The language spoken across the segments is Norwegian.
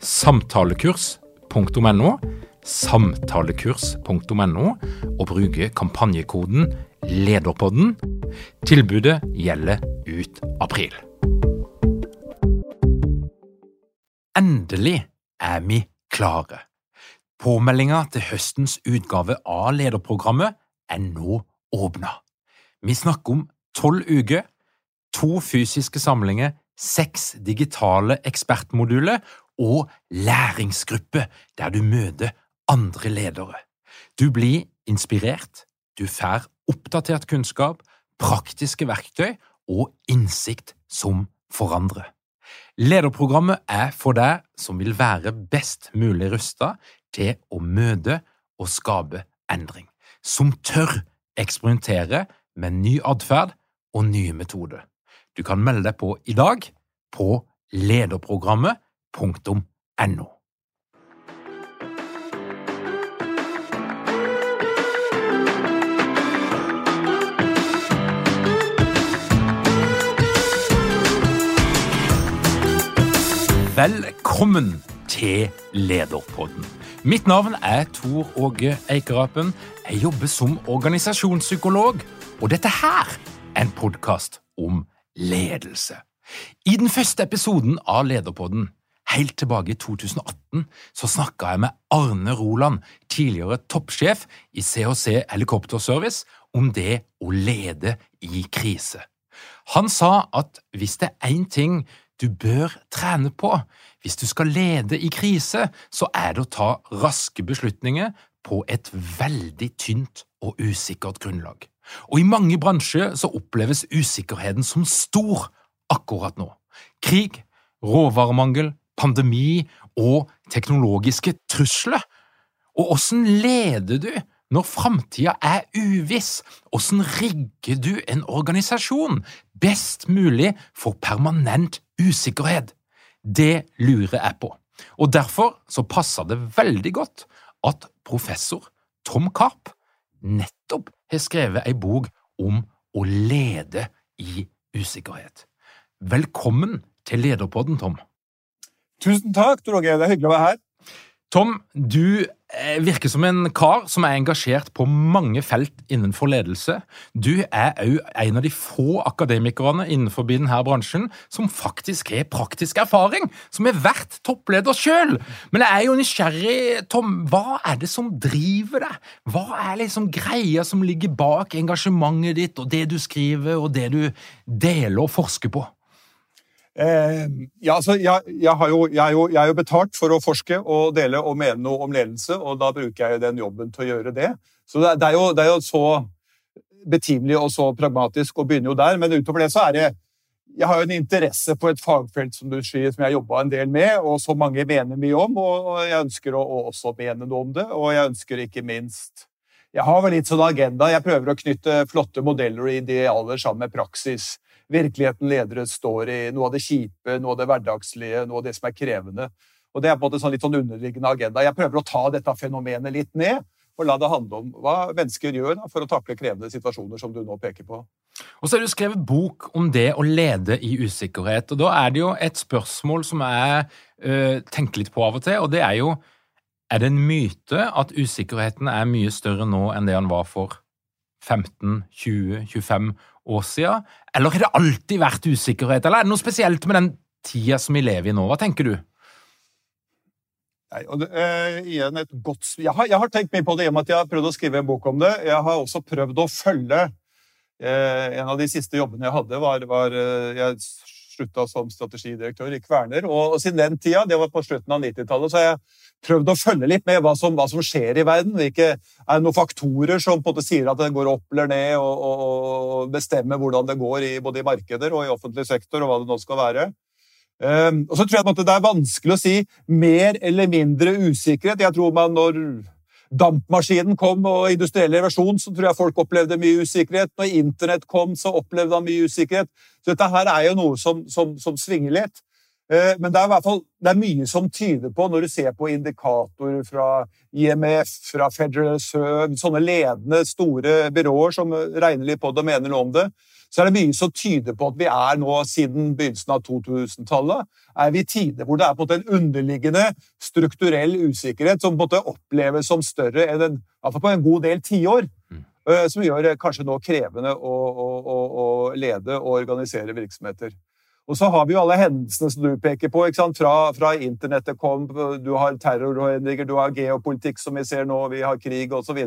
samtalekurs.no, samtalekurs.no, og bruke kampanjekoden LEDERPODDEN. Tilbudet gjelder ut april. Endelig er vi klare. Påmeldinga til høstens utgave av lederprogrammet er nå åpna. Vi snakker om tolv uker, to fysiske samlinger, seks digitale ekspertmoduler og læringsgruppe der du møter andre ledere. Du blir inspirert, du får oppdatert kunnskap, praktiske verktøy og innsikt som forandrer. Lederprogrammet er for deg som vil være best mulig rusta til å møte og skape endring, som tør eksperimentere med ny atferd og nye metoder. Du kan melde deg på i dag på lederprogrammet.no. Velkommen til Lederpodden. Mitt navn er Tor Åge Eikerapen. Jeg jobber som organisasjonspsykolog, og dette her er en podkast om ledelse. I den første episoden av Lederpodden, helt tilbake i 2018, så snakka jeg med Arne Roland, tidligere toppsjef i CHC Helikopterservice, om det å lede i krise. Han sa at hvis det er én ting du bør trene på hvis du skal lede i krise, så er det å ta raske beslutninger på et veldig tynt og usikkert grunnlag. Og i mange bransjer så oppleves usikkerheten som stor akkurat nå. Krig, råvaremangel, pandemi og teknologiske trusler. Og åssen leder du når framtida er uviss? Åssen rigger du en organisasjon best mulig for permanent usikkerhet? Det lurer jeg på. Og derfor så passer det veldig godt at professor Tom Karp nettopp har skrevet ei bok om å lede i usikkerhet. Velkommen til Lederpodden, Tom. Tusen takk, Tor Åge. Det er hyggelig å være her. Tom, du virker som en kar som er engasjert på mange felt innenfor ledelse. Du er òg en av de få akademikerne innenfor denne bransjen som faktisk har praktisk erfaring, som har vært toppleder sjøl. Men jeg er jo nysgjerrig, Tom. Hva er det som driver deg? Hva er liksom greia som ligger bak engasjementet ditt, og det du skriver, og det du deler og forsker på? Eh, ja, altså, jeg, jeg, jo, jeg, er jo, jeg, er jo, betalt for å forske og dele og mene noe om ledelse, og da bruker jeg den jobben til å gjøre det. Så det, det, er, jo, det er, jo, så betimelig og så pragmatisk å begynne jo der, men utover det så er det Jeg har jo en interesse på et fagfelt som du sier, som jeg har jobba en del med, og som mange mener mye om, og jeg ønsker å, å også mene noe om det, og jeg ønsker ikke minst Jeg har vel litt sånn agenda. Jeg prøver å knytte flotte modeller og idealer sammen med praksis virkeligheten ledere står i, noe av det kjipe, noe av det hverdagslige, noe av det som er krevende. Og Det er på en måte sånn litt sånn underliggende agenda. Jeg prøver å ta dette fenomenet litt ned og la det handle om hva mennesker gjør da, for å takle krevende situasjoner, som du nå peker på. Og så har du skrevet bok om det å lede i usikkerhet. og Da er det jo et spørsmål som jeg øh, tenker litt på av og til, og det er jo er det en myte at usikkerheten er mye større nå enn det han var for 15, 20, 25 år siden? Eller har det alltid vært usikkerhet, eller er det noe spesielt med den tida som vi lever i nå? Hva tenker du? Nei, og det, eh, igjen et godt, jeg har, jeg har, tenkt mye på det i og med at jeg har prøvd å skrive en bok om det. Jeg har også prøvd å følge En av de siste jobbene jeg hadde, var, var Jeg slutta som strategidirektør i Kverner. Og, og, siden den tida, det var på slutten av 90-tallet, så har jeg prøvd å følge litt med hva som, hva som skjer i verden. Hvilke, er noen faktorer som på en måte sier at det går opp eller ned, og, og bestemmer hvordan det går i, både i markeder og i offentlig sektor, og hva det nå skal være. Um, og så tror jeg at det er vanskelig å si mer eller mindre usikkerhet. Jeg tror man når dampmaskinen kom og industriell reversjon, så tror jeg folk opplevde mye usikkerhet. Når internett kom, så opplevde han mye usikkerhet. Så dette her er jo noe som, som, som svinger litt. Eh, men det er i hvert fall det er mye som tyder på, når du ser på indikatorer fra IMF, fra Federal Reserve, sånne ledende, store byråer som regner litt på det og mener noe om det, så er det mye som tyder på at vi er nå, siden begynnelsen av 2000-tallet, er vi i tider hvor det er på en måte en underliggende strukturell usikkerhet som på en måte oppleves som større enn en, på en god del tiår. Mm. Eh, som gjør det kanskje nå krevende å, å, å, å lede og organisere virksomheter. Og så har vi jo alle hendelsene som du peker på. Fra, fra, internettet kom, du har terrorendringer, du har geopolitikk som vi ser nå, vi har krig osv.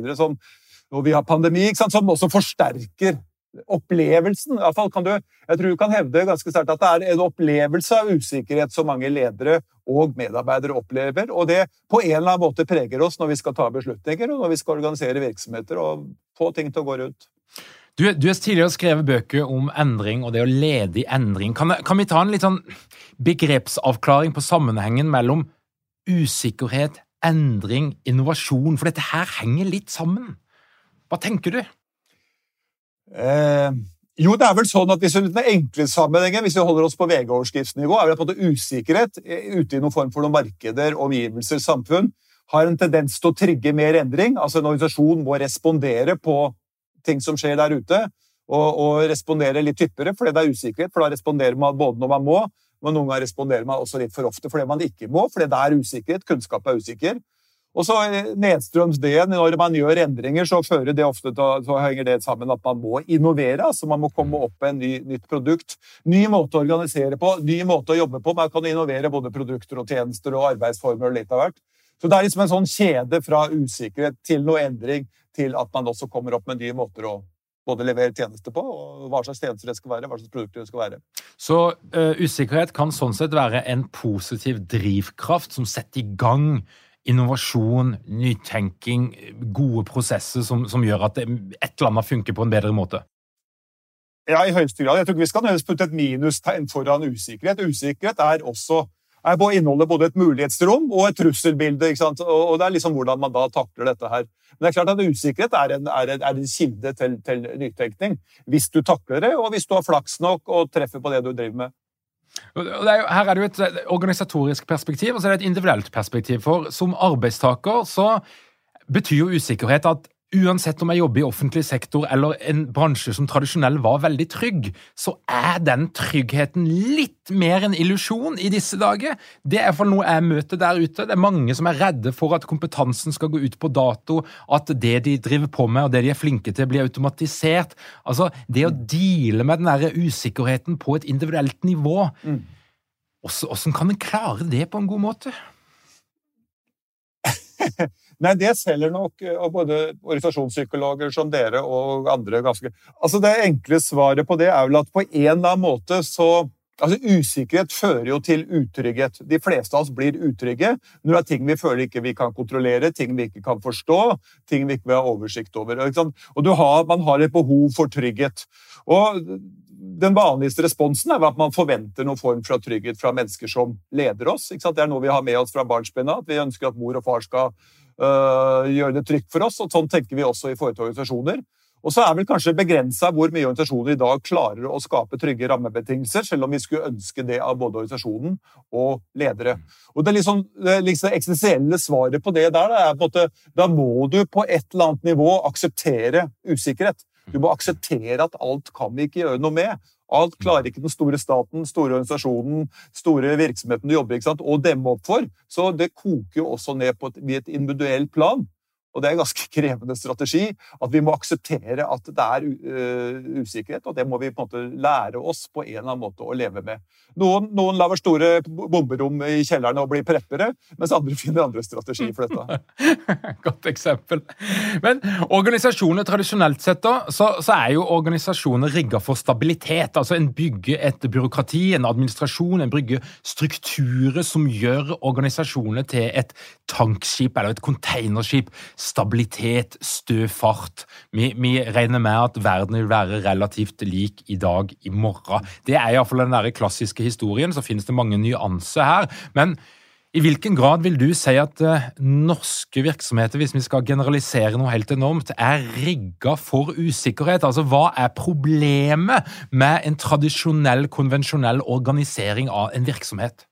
Og vi har pandemi, som også forsterker opplevelsen. I fall kan du, jeg tror du kan hevde ganske sterkt at det er en opplevelse av usikkerhet som mange ledere og medarbeidere opplever. Og det på en eller annen måte preger oss når vi skal ta beslutninger og når vi skal organisere virksomheter og få ting til å gå rundt. Du, du har tidligere skrevet bøker om endring og det å lede i endring. Kan, kan vi ta en litt sånn begrepsavklaring på sammenhengen mellom usikkerhet, endring, innovasjon? For dette her henger litt sammen. Hva tenker du? Eh, jo, det er vel sånn at hvis vi, sammenhengen, hvis vi holder oss på VG-overskriftsnivå, er vel på en måte usikkerhet eh, ute i noen form for noen markeder, omgivelser, samfunn, har en tendens til å trigge mer endring. Altså En organisasjon må respondere på ting som skjer der ute, og, og respondere litt hyppigere fordi det er usikkerhet. For da responderer man både når man må, men noen ganger responderer man også litt for ofte fordi man ikke må, fordi det er usikkerhet. Kunnskap er usikker. Og så nedstrøms det, når man gjør endringer, så fører det ofte til, så henger det sammen at man må innovere. altså Man må komme opp med en ny, nytt produkt. Ny måte å organisere på, ny måte å jobbe på. Man kan innovere både produkter og tjenester og arbeidsformer og litt av hvert. Så det er liksom en sånn kjede fra usikkerhet til noe endring til at man også kommer opp med nye måter å både levere tjenester på, og hva slags tjenester det skal være, hva slags produkter det skal være. Så uh, usikkerhet kan sånn sett være en positiv drivkraft som setter i gang innovasjon, nytenking, gode prosesser som, som gjør at det, et eller annet funker på en bedre måte? Ja, i høyeste grad. Jeg tror ikke vi skal nødvendigvis putte et minustegn foran usikkerhet. Usikkerhet er også inneholder både et mulighetsrom og et trusselbilde. ikke sant? Og, Det er liksom hvordan man da takler dette her. Men det er klart at usikkerhet er en, er en, er en kilde til, til nytenkning. Hvis du takler det, og hvis du har flaks nok og treffer på det du driver med. Er jo, her er det jo et organisatorisk perspektiv og så er det et individuelt perspektiv. For som arbeidstaker så betyr jo usikkerhet at uansett om jeg jobber i offentlig sektor eller en bransje som tradisjonell var veldig trygg, så er den tryggheten litt mer en illusjon i disse dager. Det er iallfall noe jeg møter der ute. Det er mange som er redde for at kompetansen skal gå ut på dato, at det de driver på med og det de er flinke til, blir automatisert. Altså, det å deale med den der usikkerheten på et individuelt nivå, mm. hvordan kan en klare det på en god måte? Nei, det selger nok av både organisasjonspsykologer som dere og andre ganske Altså, Det enkle svaret på det er vel at på en eller annen måte så Altså, Usikkerhet fører jo til utrygghet. De fleste av oss blir utrygge når det er ting vi føler ikke vi kan kontrollere, ting vi ikke kan forstå, ting vi ikke vil ha oversikt over. Og har, Man har et behov for trygghet. Og Den vanligste responsen er at man forventer noen form for trygghet fra mennesker som leder oss. Det er noe vi har med oss fra barnsben av. Vi ønsker at mor og far skal gjøre det trygt for oss. og Sånn tenker vi også i forhold til organisasjoner. Og så er vel kanskje begrensa hvor mye organisasjoner i dag klarer å skape trygge rammebetingelser, selv om vi skulle ønske det av både organisasjonen og ledere. Og Det liksom, liksom eksistensielle svaret på det der er måte, da må du på et eller annet nivå akseptere usikkerhet. Du må akseptere at alt kan vi ikke gjøre noe med. Alt klarer ikke den store staten, store organisasjonen, store virksomheten du jobber i, å demme opp for. Så det koker jo også ned på et, et individuelt plan. Og det er en ganske krevende strategi, at vi må akseptere at det er uh, usikkerhet, og det må vi på en måte lære oss på en eller annen måte å leve med. Noen, noen lager store bomberom i kjellerne og blir preppere, mens andre finner andre strategier for dette. Godt eksempel. Men organisasjoner tradisjonelt sett, da, så, så er jo organisasjoner rigga for stabilitet. Altså En bygger et byråkrati, en administrasjon, en bygger strukturer som gjør organisasjoner til et tankskip eller et containerskip stabilitet, stø fart. Vi, vi, regner med at verden vil være relativt lik i dag i morgen. Det er iallfall den der klassiske historien. Så finnes det mange nyanser her. Men i hvilken grad vil du si at uh, norske virksomheter, hvis vi skal generalisere noe helt enormt, er rigga for usikkerhet? Altså, Hva er problemet med en tradisjonell, konvensjonell organisering av en virksomhet?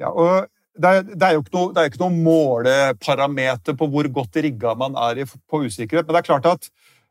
Ja, og det er, det er, jo ikke noe, det ikke noe måleparameter på hvor godt rigga man er i, på usikkerhet. Men det er klart at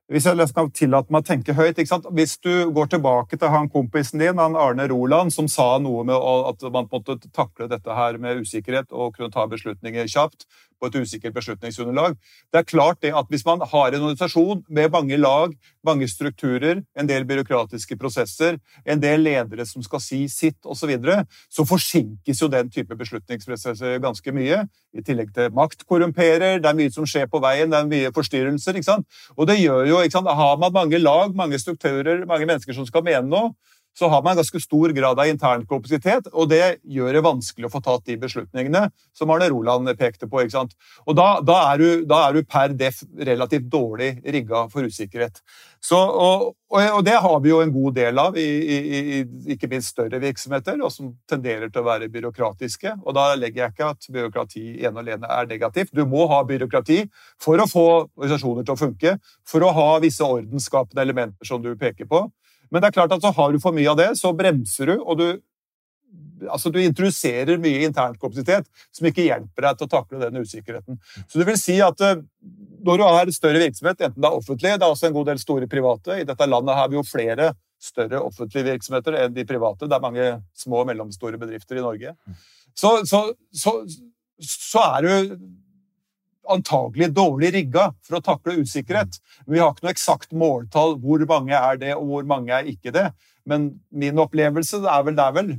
hvis jeg kan tillate meg å tenke høyt Hvis du går tilbake til han kompisen din, han Arne Roland, som sa noe med at man måtte takle dette her med usikkerhet og kunne ta beslutninger kjapt, på et usikkert beslutningsunderlag. Det er klart det at Hvis man har en organisasjon med mange lag, mange strukturer, en del byråkratiske prosesser, en del ledere som skal si sitt osv., så, videre, så forsinkes jo den type beslutningsprosesser ganske mye. I tillegg til makt korrumperer, det er mye som skjer på veien, det er mye forstyrrelser. ikke sant? Og det gjør jo, ikke sant, Har man mange lag, mange strukturer, mange mennesker som skal mene noe, så har man en ganske stor grad av intern kapasitet, og det gjør det vanskelig å få tatt de beslutningene som Arne Roland pekte på. ikke sant? Og da, da, er, du, da er, du, per def relativt dårlig rigga for usikkerhet. Så, og, og, det har vi jo en god del av i, i, i, ikke minst større virksomheter, og som tenderer til å være byråkratiske. Og da legger jeg ikke at byråkrati ene og alene er negativt. Du må ha byråkrati for å få organisasjoner til å funke, for å ha visse ordensskapende elementer som du peker på. Men det er klart at så har du for mye av det, så bremser du, og du, altså du introduserer mye internkapasitet som ikke hjelper deg til å takle den usikkerheten. Så det vil si at eh, når du har større virksomhet, enten det er offentlig, det er også en god del store private I dette landet har vi jo flere større offentlige virksomheter enn de private. Det er mange små og mellomstore bedrifter i Norge. Så, så, så, så er du antagelig dårlig rigga for å takle usikkerhet. Vi har ikke noe eksakt måltall. Hvor mange er det, og hvor mange er ikke det? Men min opplevelse er vel det er vel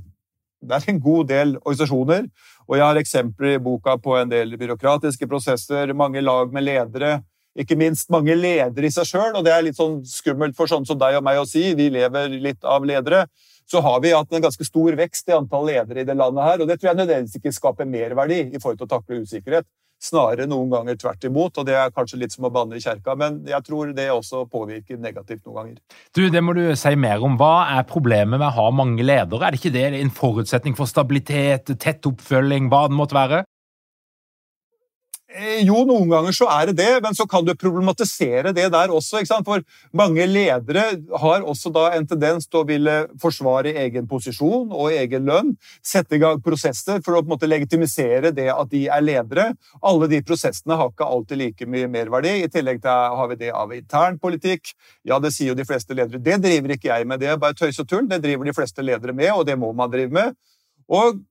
det er en god del organisasjoner. Og jeg har eksempler i boka på en del byråkratiske prosesser, mange lag med ledere. Ikke minst mange ledere i seg sjøl, og det er litt sånn skummelt for sånn som deg og meg å si. Vi lever litt av ledere. Så har vi hatt en ganske stor vekst i antall ledere i det landet her, og det tror jeg nødvendigvis ikke skaper merverdi i forhold til å takle usikkerhet. Snarere noen ganger tvert imot, og det er kanskje litt som å banne i kjerka, men jeg tror det også påvirker negativt noen ganger. Du, Det må du si mer om. Hva er problemet med å ha mange ledere? Er det ikke det en forutsetning for stabilitet, tett oppfølging, hva det måtte være? Eh, jo, noen ganger så er det det, men så kan du problematisere det der også. For mange ledere har også da en tendens til å ville forsvare egen posisjon og egen lønn. Sette i gang prosesser for å på en måte legitimisere det at de er ledere. Alle de prosessene har ikke alltid like mye merverdi. I tillegg til har vi det av intern politikk. Ja, det sier jo de fleste ledere. Det driver ikke jeg med, det er bare tøys og tull. Det driver de fleste ledere med, og det må man drive med. Og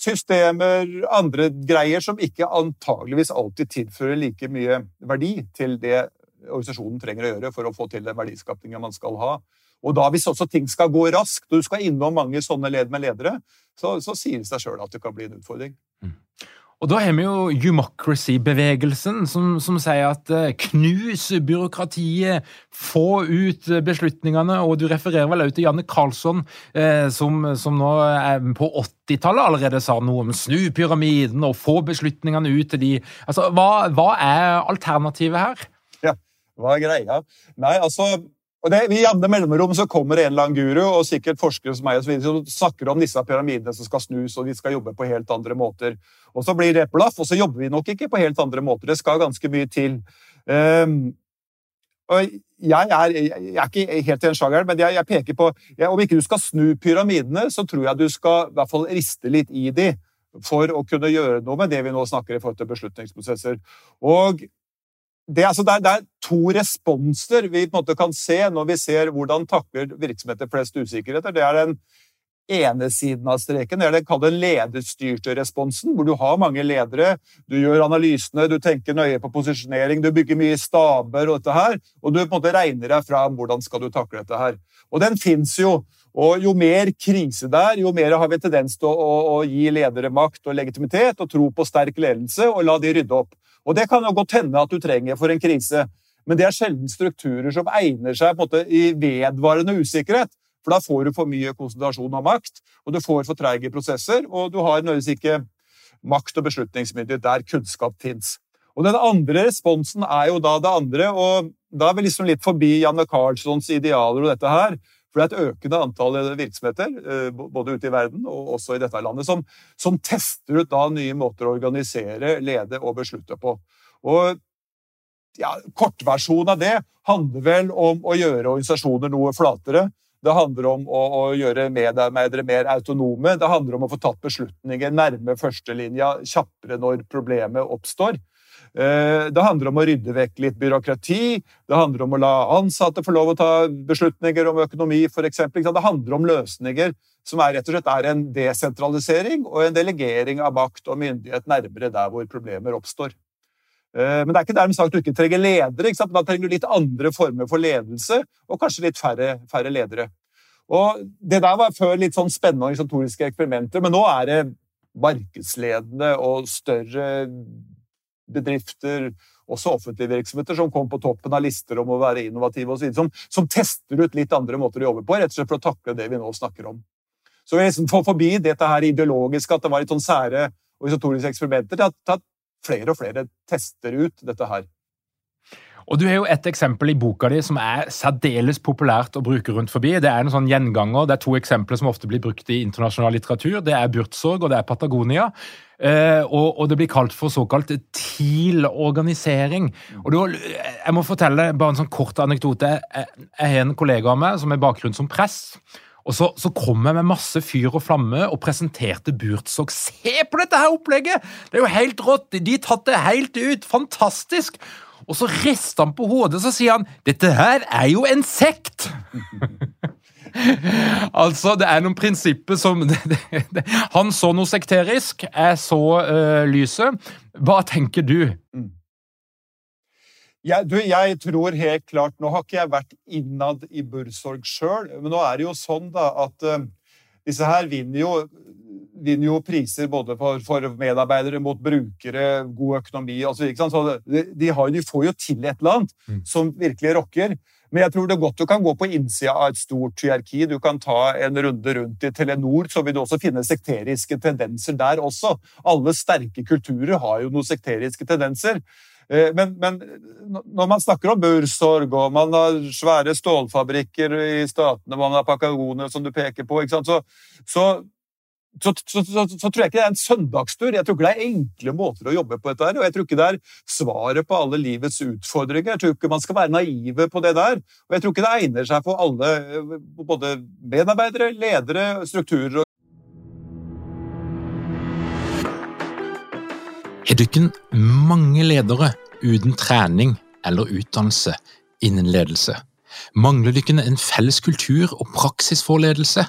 systemer, andre greier som ikke antageligvis alltid tilfører like mye verdi til det organisasjonen trenger å gjøre for å få til den verdiskapningen man skal ha. Og da Hvis også ting skal gå raskt, og du skal innom mange sånne led med ledere, så, så sier det seg sjøl at det kan bli en utfordring. Mm. Og da har vi jo Humocracy-bevegelsen, som, som, sier at uh, knus byråkratiet, få ut beslutningene. Og du refererer vel også til Janne Karlsson, eh, som, som, nå er på 80-tallet allerede sa noe om snu pyramiden og få beslutningene ut til de Altså, Hva, hva er alternativet her? Ja, hva er greia? Nei, altså og det, I jevne mellomrom så kommer det en eller annen guru og sikkert forskere som meg og så videre, som snakker om disse pyramidene som skal snus, og vi skal jobbe på helt andre måter. Og Så blir det blaff, og så jobber vi nok ikke på helt andre måter. Det skal ganske mye til. Um, og jeg er, jeg er, ikke helt i den sjangeren, men jeg, jeg peker på jeg, Om ikke du skal snu pyramidene, så tror jeg du skal i hvert fall riste litt i de for å kunne gjøre noe med det vi nå snakker i forhold til beslutningsprosesser. Og det, altså, det, er, det, er, to responser vi på en måte kan se når vi ser hvordan takler virksomheter flest usikkerheter. Det er den ene siden av streken. Det er den lederstyrte responsen, hvor du har mange ledere. Du gjør analysene, du tenker nøye på posisjonering, du bygger mye staber og dette her, og du på en måte regner deg fram hvordan skal du takle dette her. Og den fins jo. Og jo mer krise det er, jo mer har vi tendens til å, å, å, gi ledere makt og legitimitet og tro på sterk ledelse og la de rydde opp. Og det kan jo godt hende at du trenger for en krise, men det er sjelden strukturer som egner seg på en måte i vedvarende usikkerhet. For da får du for mye konsentrasjon av makt, og du får for treige prosesser, og du har nødvendigvis ikke makt og beslutningsmyndighet der kunnskap fins. Og den andre responsen er jo da det andre, og da er vi liksom litt forbi Janne Carlssons idealer og dette her. For det er et økende antall virksomheter, eh, både ute i verden og også i dette landet, som, som tester ut da nye måter å organisere, lede og beslutte på. Og ja, Kortversjonen av det handler vel om å gjøre organisasjoner noe flatere. Det handler om å, å gjøre medarbeidere mer autonome. Det handler om å få tatt beslutninger nærme førstelinja kjappere når problemet oppstår. Eh, det handler om å rydde vekk litt byråkrati. Det handler om å la ansatte få lov å ta beslutninger om økonomi, f.eks. Det handler om løsninger som er, rett og slett er en desentralisering og en delegering av makt og myndighet nærmere der hvor problemer oppstår. Eh, men det er ikke dermed sagt at du ikke trenger ledere. Ikke da trenger du litt andre former for ledelse, og kanskje litt færre, færre ledere. Og Det der var før litt sånn spennende organisatoriske eksperimenter, men nå er det markedsledende og større bedrifter, også offentlige virksomheter, som kommer på toppen av lister om å være innovative osv., som, som tester ut litt andre måter å jobbe på, rett og slett for å takle det vi nå snakker om. Så vi liksom får forbi dette her ideologiske, at det var litt sånn sære organisatoriske eksperimenter, til at flere og flere tester ut dette her. Og Du har jo et eksempel i boka di som er særdeles populært å bruke rundt forbi. Det er en sånn gjenganger. Det er to eksempler som ofte blir brukt i internasjonal litteratur. Det er Burtsorg og det er Patagonia. Eh, og, og, det blir kalt for såkalt TIL-organisering. Og da, Jeg må fortelle bare en sånn kort anekdote. Jeg, jeg har en kollega av meg som har bakgrunn som press. Og så, så, kom jeg med masse fyr og flamme og presenterte Burtzog. Se på dette her opplegget! Det er jo helt rått! De tatt det helt ut! Fantastisk! Og så rister han på hodet så sier han dette her er jo en sekt! altså, det er noen prinsipper som Han så noe sekterisk, jeg så uh, lyset. Hva tenker du? Mm. Jeg, du, jeg, tror helt klart Nå har ikke jeg vært innad i Bursorg sjøl, men nå er det jo sånn da at uh, disse her vinner jo, vinner jo, priser både for, for, medarbeidere, mot brukere, god økonomi osv. Så, så de, de, de, får jo til et eller annet mm. som virkelig rocker. Men jeg tror det er godt du kan gå på innsida av et stort hierarki. Du kan ta en runde rundt i Telenor, så vil du også finne sekteriske tendenser der også. Alle sterke kulturer har jo noen sekteriske tendenser. Eh, men, men, når man snakker om Bursorg, og man har svære stålfabrikker i statene, man har Pakagoner, som du peker på, så, så, så, så, tror jeg ikke det er en søndagstur. Jeg tror ikke det er enkle måter å jobbe på dette her, og jeg tror ikke det er svaret på alle livets utfordringer. Jeg tror ikke man skal være naive på det der. Og jeg tror ikke det egner seg for alle, både medarbeidere, ledere, strukturer Er dykken mange ledere uten trening eller utdannelse innen ledelse? Mangler dykken en felles kultur og praksis for ledelse?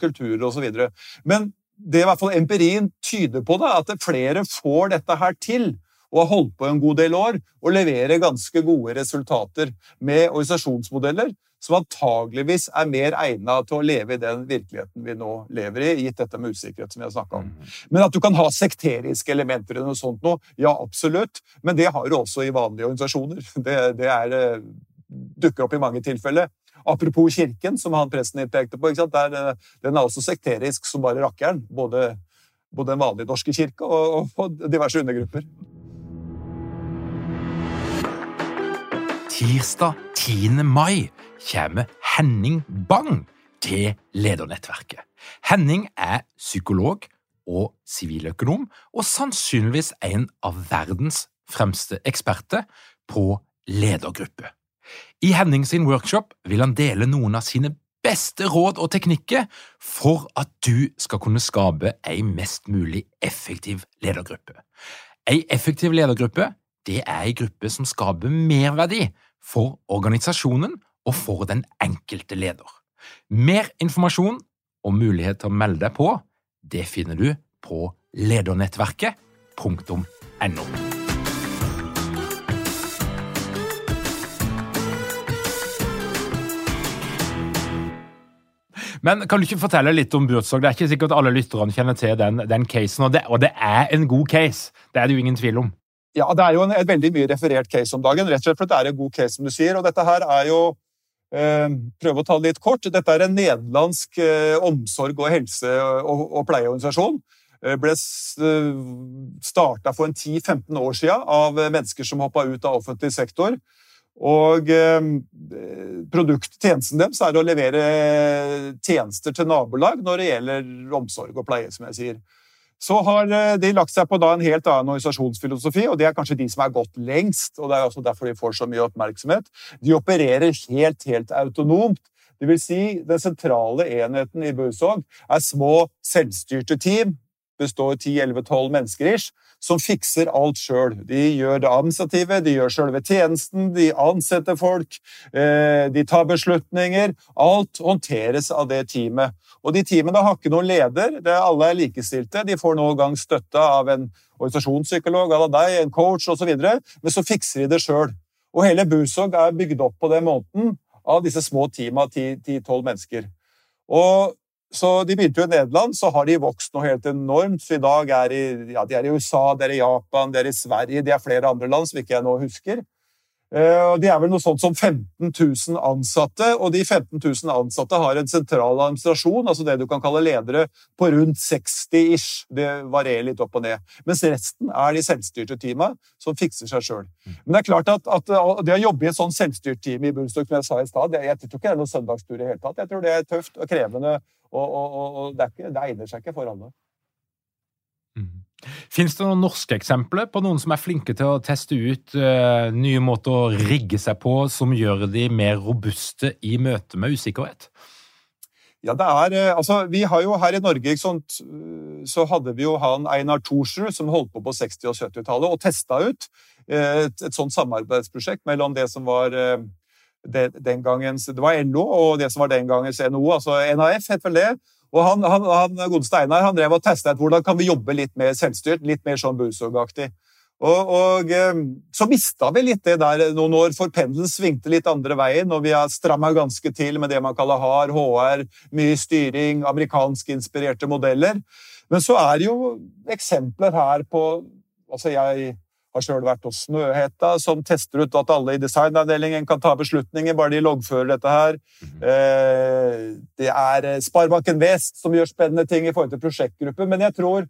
kulturer osv. Men det i hvert fall empirien tyder på, da, at flere får dette her til og har holdt på en god del år og leverer ganske gode resultater med organisasjonsmodeller som antageligvis er mer egnet til å leve i den virkeligheten vi nå lever i, gitt dette med usikkerhet som vi har snakka om. Mm. Men at du kan ha sekteriske elementer i noe sånt noe, ja, absolutt. Men det har du også i vanlige organisasjoner. Det, det er, eh, dukker opp i mange tilfeller. Apropos Kirken, som han presten pekte på. Der, eh, den er også sekterisk som bare rakkeren. Både, både den vanlige norske kirke og, og diverse undergrupper. tirsdag 10. mai kommer Henning Bang til ledernettverket. Henning er psykolog og siviløkonom, og sannsynligvis en av verdens fremste eksperter på ledergruppe. I Henning sin workshop vil han dele noen av sine beste råd og teknikker for at du skal kunne skape ei mest mulig effektiv ledergruppe. Ei effektiv ledergruppe det er ei gruppe som skaper merverdi for organisasjonen og for den enkelte leder. Mer informasjon og mulighet til å melde deg på, det finner du på ledernettverket.no. Men kan du ikke fortelle litt om Buurtzog? Det er ikke sikkert alle lytterne kjenner til den, den casen, og det, og det, er en god case. Det er det jo ingen tvil om. Ja, det er jo en, et veldig mye referert case om dagen, rett og slett fordi det er en god case, som du sier. Og dette her er jo eh, Prøve å ta det litt kort. Dette er en nederlandsk eh, omsorg- og helse- og, og pleieorganisasjon. Eh, ble starta for en 10-15 år siden av mennesker som hoppa ut av offentlig sektor. Og eh, produkttjenesten deres er å levere tjenester til nabolag når det gjelder omsorg og pleie, som jeg sier. Så har eh, de lagt seg på en helt annen organisasjonsfilosofi, og det er kanskje de som er gått lengst. og Det er også derfor de får så mye oppmerksomhet. De opererer helt, helt autonomt. Det vil si, den sentrale enheten i Bursog er små, selvstyrte team består 10-11-12 mennesker ish, som fikser alt sjøl. De gjør det administrative, de gjør sjølve tjenesten, de ansetter folk, eh, de tar beslutninger. Alt håndteres av det teamet. Og de teamene har ikke noen leder, det er alle er likestilte. De får noen gang støtte av en organisasjonspsykolog, av deg, en coach osv., men så fikser de det sjøl. Og hele Busog er bygd opp på den måten av disse små teama av 10-12 mennesker. Og så De begynte jo i Nederland, så har de vokst noe helt enormt. så I dag er de, ja, de er i USA, de er i Japan, de er i Sverige, de er flere andre land som ikke jeg nå husker. Eh, de er vel noe sånt som 15 000 ansatte, og de 15 000 ansatte har en sentral administrasjon, altså det du kan kalle ledere, på rundt 60 ish. Det varierer litt opp og ned. Mens resten er de selvstyrte teama som fikser seg sjøl. Mm. Men det er klart at, at det å jobbe i et sånn selvstyrt team i Bullstock, som jeg sa i stad, jeg tror ikke det er noen søndagstur i hele tatt. Jeg tror det er tøft og krevende, og, og, og, og det, ikke, det egner seg ikke for alle. Mm. Fins det noen norske eksempler på noen som er flinke til å teste ut uh, nye måter å rigge seg på som gjør de mer robuste i møte med usikkerhet? Ja, det er, eh, altså, Vi har jo her i Norge sånt, så hadde vi jo han Einar Thorsrud som holdt på på 60- og 70-tallet og testa ut eh, et, et sånt samarbeidsprosjekt mellom det som var det, den gangens, det var LO og det som var den gangens NO, altså NAF het vel det. Og han, han, han Godeste Einar han drev og testa ut hvordan kan vi jobbe litt mer selvstyrt, litt mer sånn Bursog-aktig. Og, og, eh, så mista vi litt det der noen år, for pendelen svingte litt andre veien, og vi har stramma ganske til med det man kaller hard HR, mye styring, amerikanskinspirerte modeller. Men så er det jo eksempler her på Altså, jeg har sjøl vært hos Snøhetta, som tester ut at alle i designavdelingen kan ta beslutninger, bare de loggfører dette her. Mm -hmm. Det er eh, Sparebanken Vest som gjør spennende ting i forhold til prosjektgrupper. Men jeg tror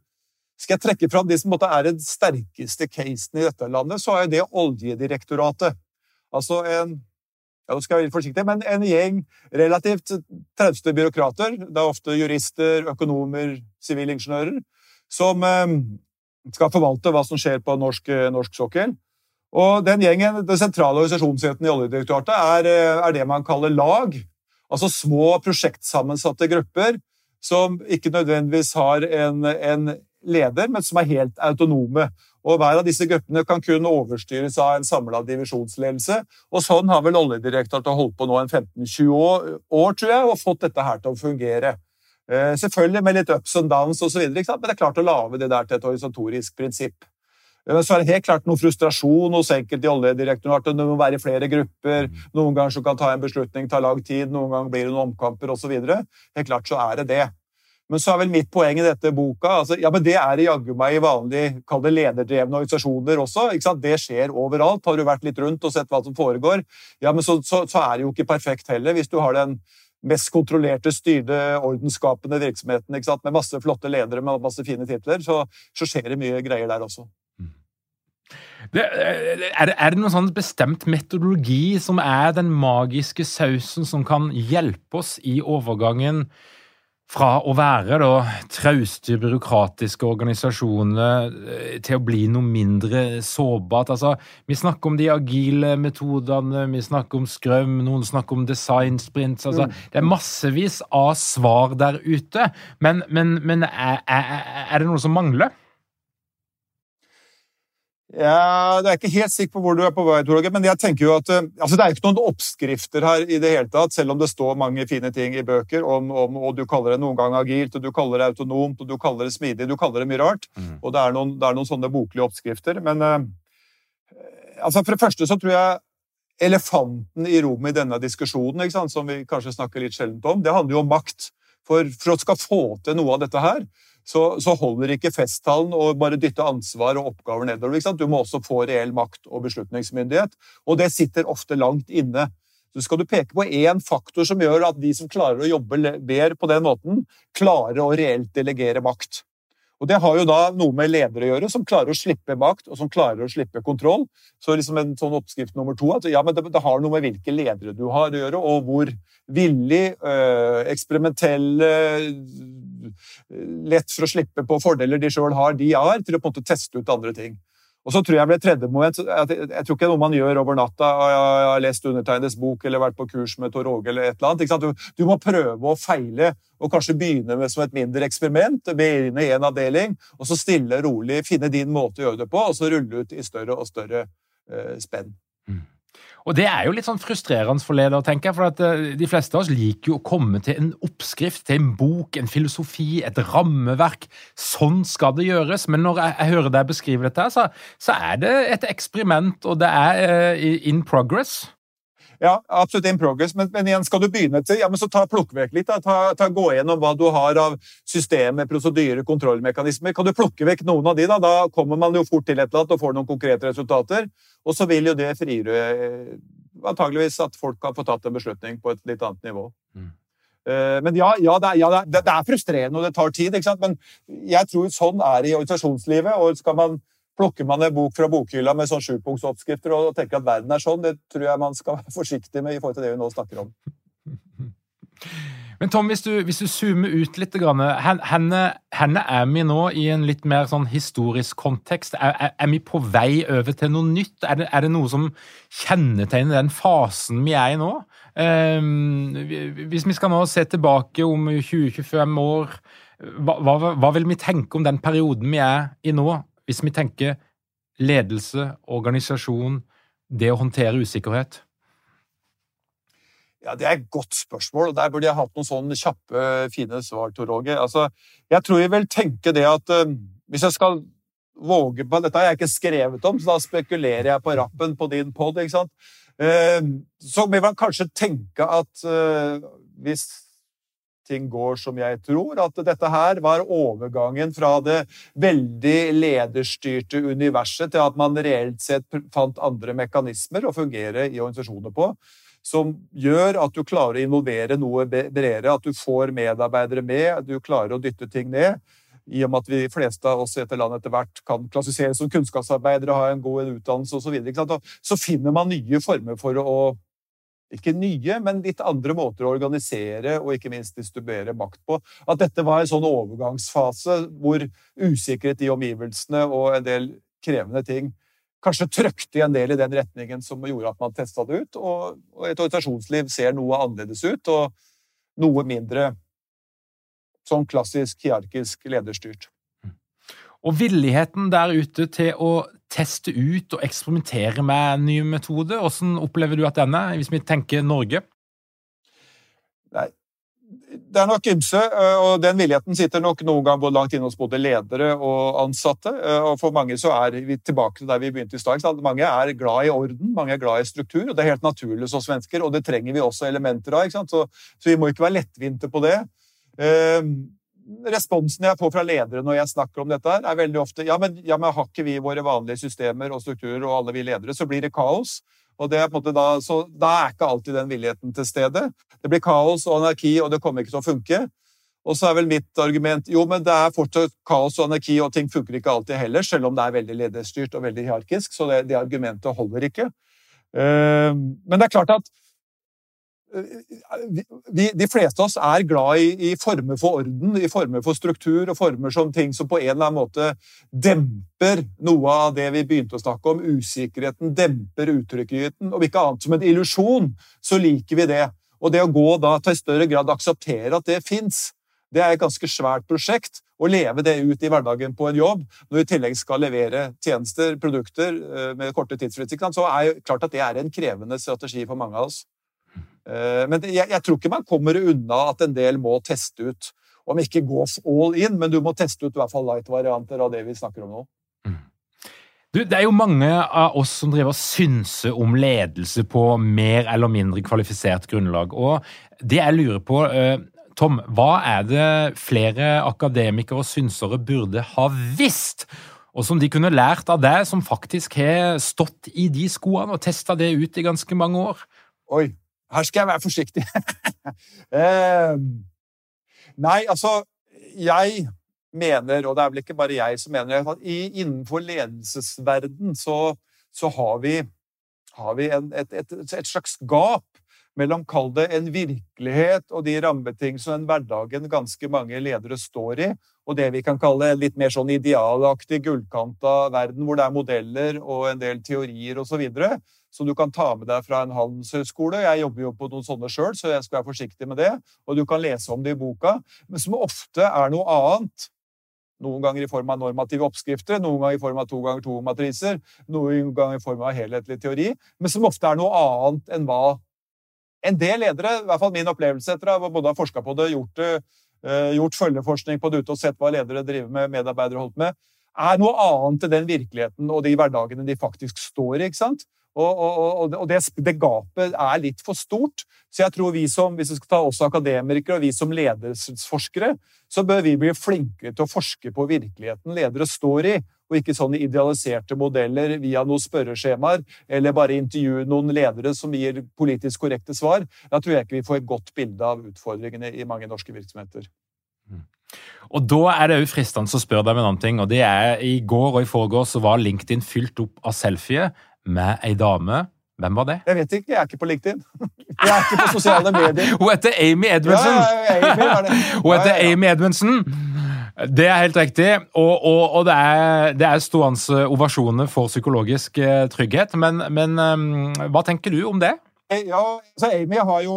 skal jeg trekke fram de som er den sterkeste casen i dette landet, så er det Oljedirektoratet. Altså en ja, nå skal jeg være forsiktig, men en gjeng relativt trauste byråkrater, det er ofte jurister, økonomer, sivilingeniører, som eh, skal forvalte hva som skjer på norsk, eh, norsk sokkel. Og den gjengen, Den sentrale organisasjonsheten i Oljedirektoratet er, eh, er, det man kaller lag. Altså små prosjektsammensatte grupper som ikke nødvendigvis har en, en leder, men som er helt autonome. Og Hver av disse gruppene kan kun overstyres av en samla divisjonsledelse. Og Sånn har vel Oljedirektoratet holdt på nå en 15-20 år, år, tror jeg, og fått dette her til å fungere. Eh, selvfølgelig med litt ups and downs osv., men det er klart å lage det der til et organisatorisk prinsipp. Eh, så er det helt klart noe frustrasjon hos enkelte i Oljedirektoratet. Det må være i flere grupper. Mm. Noen ganger så kan ta en beslutning ta lang tid, noen ganger blir det noen omkamper osv. Helt klart så er det det. Men så er vel mitt poeng i dette boka altså, ja, men Det er det jaggu meg i vanlige kall det lederdrevne organisasjoner også. ikke sant? Det skjer overalt. Har du vært litt rundt og sett hva som foregår, ja, men så, så, så er det jo ikke perfekt heller. Hvis du har den mest kontrollerte, styrte, ordensskapende virksomheten med masse flotte ledere med masse fine titler, så, så skjer det mye greier der også. Mm. Det, er, det, er, det, noen sånn bestemt metodologi som er den magiske sausen som kan hjelpe oss i overgangen fra å være da trauste, byråkratiske organisasjoner eh, til å bli noe mindre sårbart. Altså, vi snakker om de agile metodene, vi snakker om Skrøm, noen snakker om design sprints. Altså, mm. Det er massevis av svar der ute, men, men, men er, er, er det noe som mangler? Ja, det er ikke helt sikker på hvor du er på vei, Torgeir, men jeg tenker jo at eh, altså Det er ikke noen oppskrifter her i det hele tatt, selv om det står mange fine ting i bøker, om, om, og du kaller det noen gang agilt, og du kaller det autonomt, og du kaller det smidig, du kaller det mye rart. Mm. Og det er, noen, det er, noen, sånne boklige oppskrifter. Men uh, altså for det første så tror jeg elefanten i rommet i denne diskusjonen, som vi kanskje snakker litt sjeldent om, det handler jo om makt. For, for å skal få til noe av dette her, så, så, holder ikke festtalen å bare dytte ansvar og oppgaver nedover. Du må også få reell makt og beslutningsmyndighet, og det sitter ofte langt inne. Så skal du peke på én faktor som gjør at de som klarer å jobbe bedre på den måten, klarer å reelt delegere makt. Og Det har jo da noe med ledere å gjøre, som klarer å slippe makt og som klarer å slippe kontroll. Så liksom en sånn oppskrift nummer to at ja, men det, det har noe med hvilke ledere du har å gjøre, og hvor villig, øh, eksperimentelle, lett for å slippe på fordeler de sjøl har, de har, til å på en måte teste ut andre ting. Og så tror jeg ble tredje moment, jeg, jeg tror ikke det er noe man gjør over natta. Jeg har lest undertegnedes bok eller vært på kurs med Tor Åge eller et eller annet. Du, du, må prøve å feile og kanskje begynne med som et mindre eksperiment. Begynne i en avdeling, og så stille og rolig finne din måte å gjøre det på, og så rulle ut i større og større eh, spenn. Og det er jo litt sånn frustrerende for ledere, tenker jeg. For at eh, de fleste av oss liker jo å komme til en oppskrift, til en bok, en filosofi, et rammeverk. Sånn skal det gjøres. Men når jeg, jeg hører deg beskrive dette, så, så, er det et eksperiment, og det er uh, in progress. Ja, absolutt in progress, men, men, igjen, skal du begynne til, ja, men så ta plukk vekk litt. Ta, ta, gå gjennom hva du har av systemer, prosedyrer, kontrollmekanismer. Kan du plukke vekk noen av de, da, da kommer man jo fort til et eller annet og får noen konkrete resultater. Og så vil jo det frigjøre eh, antageligvis at folk kan få tatt en beslutning på et litt annet nivå. Mm. Eh, men ja, ja, det er, ja, det er, frustrerende, og det tar tid. ikke sant? Men jeg tror sånn er det i organisasjonslivet. og skal man Plukker man en bok fra bokhylla med sånn sjupunktsoppskrifter og tenker at verden er sånn, det tror jeg man skal være forsiktig med i forhold til det vi nå snakker om. Men Tom, hvis du, hvis du zoomer ut litt, henne, henne, er vi nå i en litt mer sånn historisk kontekst? Er, er, er vi på vei over til noe nytt? Er det, er det, noe som kjennetegner den fasen vi er i nå? Um, hvis vi skal nå se tilbake om 20-25 år, hva, hva, hva, vil vi tenke om den perioden vi er i nå? Hvis vi tenker ledelse, organisasjon, det å håndtere usikkerhet? Ja, Det er et godt spørsmål, og der burde jeg hatt noen sånne kjappe, fine svar. Tor Åge. Altså, jeg tror jeg vil tenke det at uh, hvis jeg skal våge på Dette har jeg ikke skrevet om, så da spekulerer jeg på rappen på din pod. Uh, så vil man kanskje tenke at uh, hvis ting går som jeg tror. At dette her var overgangen fra det veldig lederstyrte universet til at man reelt sett fant andre mekanismer å fungere i organisasjoner på. Som gjør at du klarer å involvere noe bredere, at du får medarbeidere med, du klarer å dytte ting ned. I og med at vi fleste av oss etter land etter hvert kan klassifiseres som kunnskapsarbeidere, ha en god utdannelse osv., så, videre, så finner man nye former for å ikke nye, men litt andre måter å organisere og ikke minst distribuere makt på. At dette var en sånn overgangsfase hvor usikkerhet i omgivelsene og en del krevende ting kanskje trøkte en del i den retningen som gjorde at man testa det ut, og, et organisasjonsliv ser noe annerledes ut, og noe mindre sånn klassisk hierarkisk lederstyrt. Og villigheten der ute til å teste ut og eksperimentere med nye metoder, hvordan opplever du at den er, hvis vi tenker Norge? Nei, det er nok ymse, eh, og den villigheten sitter nok noen gang både langt inne hos både ledere og ansatte. Eh, og for mange så er vi tilbake til der vi begynte i stad. Mange er glad i orden, mange er glad i struktur, og det er helt naturlig hos svensker, og det trenger vi også elementer av. Så, så, vi må ikke være lettvinte på det. Responsen jeg får fra ledere når jeg snakker om dette, her, er veldig ofte ja men, ja, men har ikke vi våre vanlige systemer og strukturer og alle vi ledere, så blir det kaos. Og det er på en måte da, så da er ikke alltid den villigheten til stede. Det blir kaos og anarki, og det kommer ikke til å funke. Og så er vel mitt argument jo, men det er fortsatt kaos og anarki, og ting funker ikke alltid heller, selv om det er veldig lederstyrt og veldig hierarkisk. Så det, det argumentet holder ikke. Uh, men det er klart at vi, de fleste av oss er glad i, i, former for orden, i former for struktur og former som ting som på en eller annen måte demper noe av det vi begynte å snakke om. Usikkerheten demper utryggheten. Om ikke annet som en illusjon, så liker vi det. Og det å gå da til i større grad akseptere at det fins, det er et ganske svært prosjekt. Å leve det ut i hverdagen på en jobb, når vi i tillegg skal levere tjenester, produkter eh, med korte tidsfrister, så er det klart at det er en krevende strategi for mange av oss. Eh, men jeg, jeg, tror ikke man kommer unna at en del må teste ut. Om ikke gå all in, men du må teste ut i hvert fall light-varianter av det vi snakker om nå. Mm. Du, det er jo mange av oss som driver og synser om ledelse på mer eller mindre kvalifisert grunnlag. Og det jeg lurer på, eh, Tom, hva er det flere akademikere og synsere burde ha visst? Og som de kunne lært av deg, som faktisk har stått i de skoene og testa det ut i ganske mange år? Oi, her skal jeg være forsiktig. eh, nei, altså Jeg mener, og det er vel ikke bare jeg som mener at innenfor ledelsesverden så, så har vi, har vi en, et, et, et, slags gap mellom, kall det, en virkelighet og de rammebetingelsene den hverdagen ganske mange ledere står i, og det vi kan kalle litt mer sånn idealaktig, gullkanta verden, hvor det er modeller og en del teorier osv som du kan ta med deg fra en handelshøyskole. Jeg jobber jo på noen sånne sjøl, så jeg skal være forsiktig med det. Og du kan lese om det i boka, men som ofte er noe annet. Noen ganger i form av normative oppskrifter, noen ganger i form av to ganger to matriser, noen ganger i form av helhetlig teori, men som ofte er noe annet enn hva en del ledere, i hvert fall min opplevelse etter å både ha forska på det, gjort, uh, gjort følgeforskning på det ute og sett hva ledere driver med, medarbeidere holdt med, er noe annet enn den virkeligheten og de hverdagene de faktisk står i. ikke sant? Og, og, og det, det, gapet er litt for stort. Så jeg tror vi som hvis vi skal ta også akademikere og vi som ledelsesforskere, så bør vi bli flinkere til å forske på virkeligheten ledere står i, og ikke sånne idealiserte modeller via noen spørreskjemaer, eller bare intervjue noen ledere som gir politisk korrekte svar. Da tror jeg ikke vi får et godt bilde av utfordringene i mange norske virksomheter. Mm. Og Da er det jo fristende å spørre deg om en annen ting. og det er I går og i forgårs var LinkedIn fylt opp av selfier med ei dame. Hvem var det? Jeg vet ikke, jeg er ikke på LinkedIn. Jeg er ikke på sosiale medier. Hun heter Amy Edmundsen! Ja, Amy. Hun heter ja, ja. Amy Edmundsen. Det er helt riktig. Og, og, og det er, det er stående ovasjoner for psykologisk eh, trygghet. Men, men um, hva tenker du om det? Ja, så Amy har jo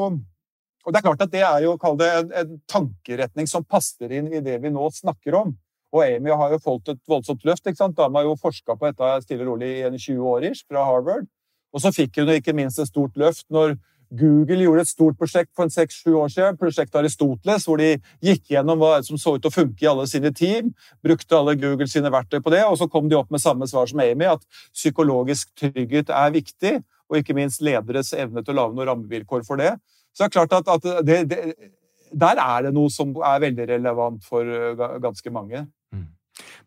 Og det er klart at det er jo, kall det, en, en tankeretning som passer inn i det vi nå snakker om. Og Amy har jo fått et voldsomt løft. ikke sant? Dama har jo forska på dette stille og rolig i 20 år ish, fra Harvard. Og så fikk hun ikke minst et stort løft når Google gjorde et stort prosjekt for en seks-sju år siden, prosjektet Aristoteles, hvor de gikk gjennom hva som så ut til å funke i alle sine team, brukte alle Google sine verktøy på det, og så kom de opp med samme svar som Amy, at psykologisk trygghet er viktig, og ikke minst lederes evne til å lage noen rammevilkår for det. Så det er klart at, at det, det, der er det noe som er veldig relevant for uh, ganske mange.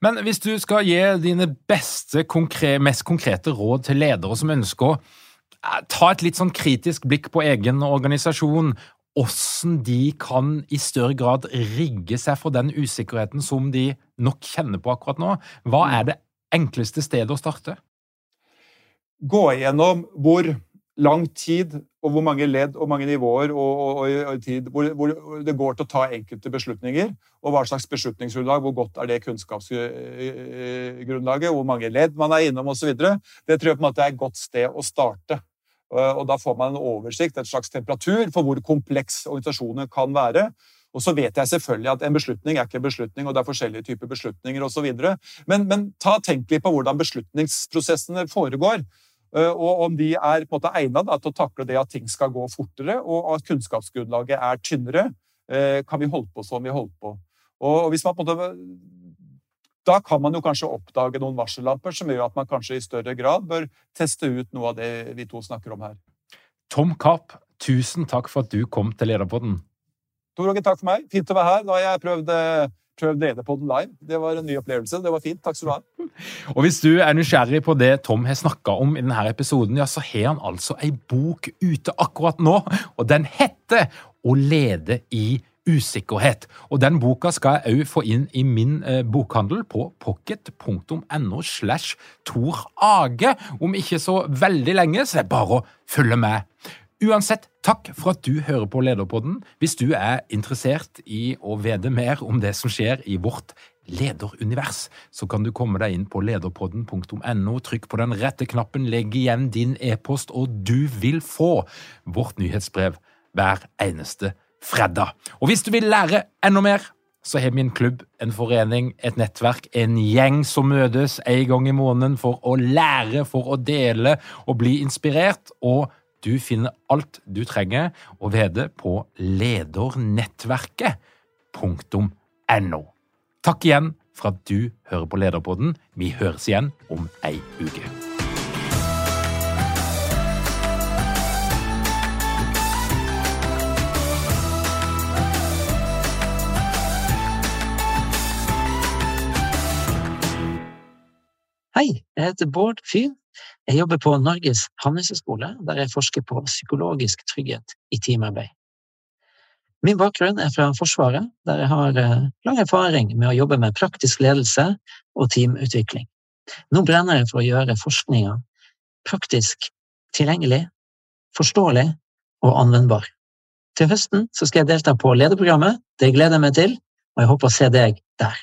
Men hvis du skal gi dine beste, konkre, mest konkrete råd til ledere som ønsker å eh, ta et litt sånn kritisk blikk på egen organisasjon, hvordan de kan i større grad rigge seg for den usikkerheten som de nok kjenner på akkurat nå, hva er det enkleste stedet å starte? Gå igjennom hvor lang tid og hvor mange ledd og mange nivåer og, og, og tid hvor, hvor, det går til å ta enkelte beslutninger. Og hva slags beslutningsgrunnlag, hvor godt er det kunnskapsgrunnlaget, hvor mange ledd man er innom osv. Det tror jeg på en måte er et godt sted å starte. Og Da får man en oversikt, et slags temperatur, for hvor kompleks organisasjonen kan være. Og så vet jeg selvfølgelig at en beslutning er ikke en beslutning, og det er forskjellige typer beslutninger osv. Men, men ta, tenk litt på hvordan beslutningsprosessene foregår. Eh, og om de er på en måte egnet til å takle det at ting skal gå fortere, og at kunnskapsgrunnlaget er tynnere, eh, kan vi holde på som vi holder på. Og hvis man på en måte da kan man jo kanskje oppdage noen varsellamper som gjør at man kanskje i større grad bør teste ut noe av det vi to snakker om her. Tom Kapp, tusen takk for at du kom til Lederpodden. Tor Åge, takk for meg. Fint å være her. Da har jeg prøvd prøvd Lederpodden live. Det var en ny opplevelse. Det var fint. Takk skal du ha. Og hvis du er nysgjerrig på det Tom har snakka om i denne episoden, ja, så har han altså ei bok ute akkurat nå, og den heter Å lede i usikkerhet. Og den boka skal jeg òg få inn i min eh, bokhandel på pocket.no slash Tor Age om ikke så veldig lenge, så det er bare å følge med. Uansett, takk for at du hører på Lederpodden. Hvis du er interessert i å vite mer om det som skjer i vårt lederunivers, så kan du komme deg inn på lederpodden.no, trykk på den rette knappen, legg igjen din e-post, og du vil få vårt nyhetsbrev hver eneste fredag. Og hvis du vil lære enda mer, så har vi en klubb, en forening, et nettverk, en gjeng som møtes en gang i måneden for å lære, for å dele og bli inspirert. og du finner alt du trenger å vite på ledernettverket.no. Takk igjen for at du hører på Lederpodden. Vi høres igjen om ei uke. Hei, jeg heter Bård Fyhn. Jeg jobber på Norges handelshøyskole, der jeg forsker på psykologisk trygghet i teamarbeid. Min bakgrunn er fra Forsvaret, der jeg har eh, lang erfaring med å jobbe med praktisk ledelse og teamutvikling. Nå brenner jeg for å gjøre forskninga praktisk tilgjengelig, forståelig og anvendbar. Til høsten skal jeg delta på lederprogrammet. Det gleder jeg meg til, og jeg håper å se deg der.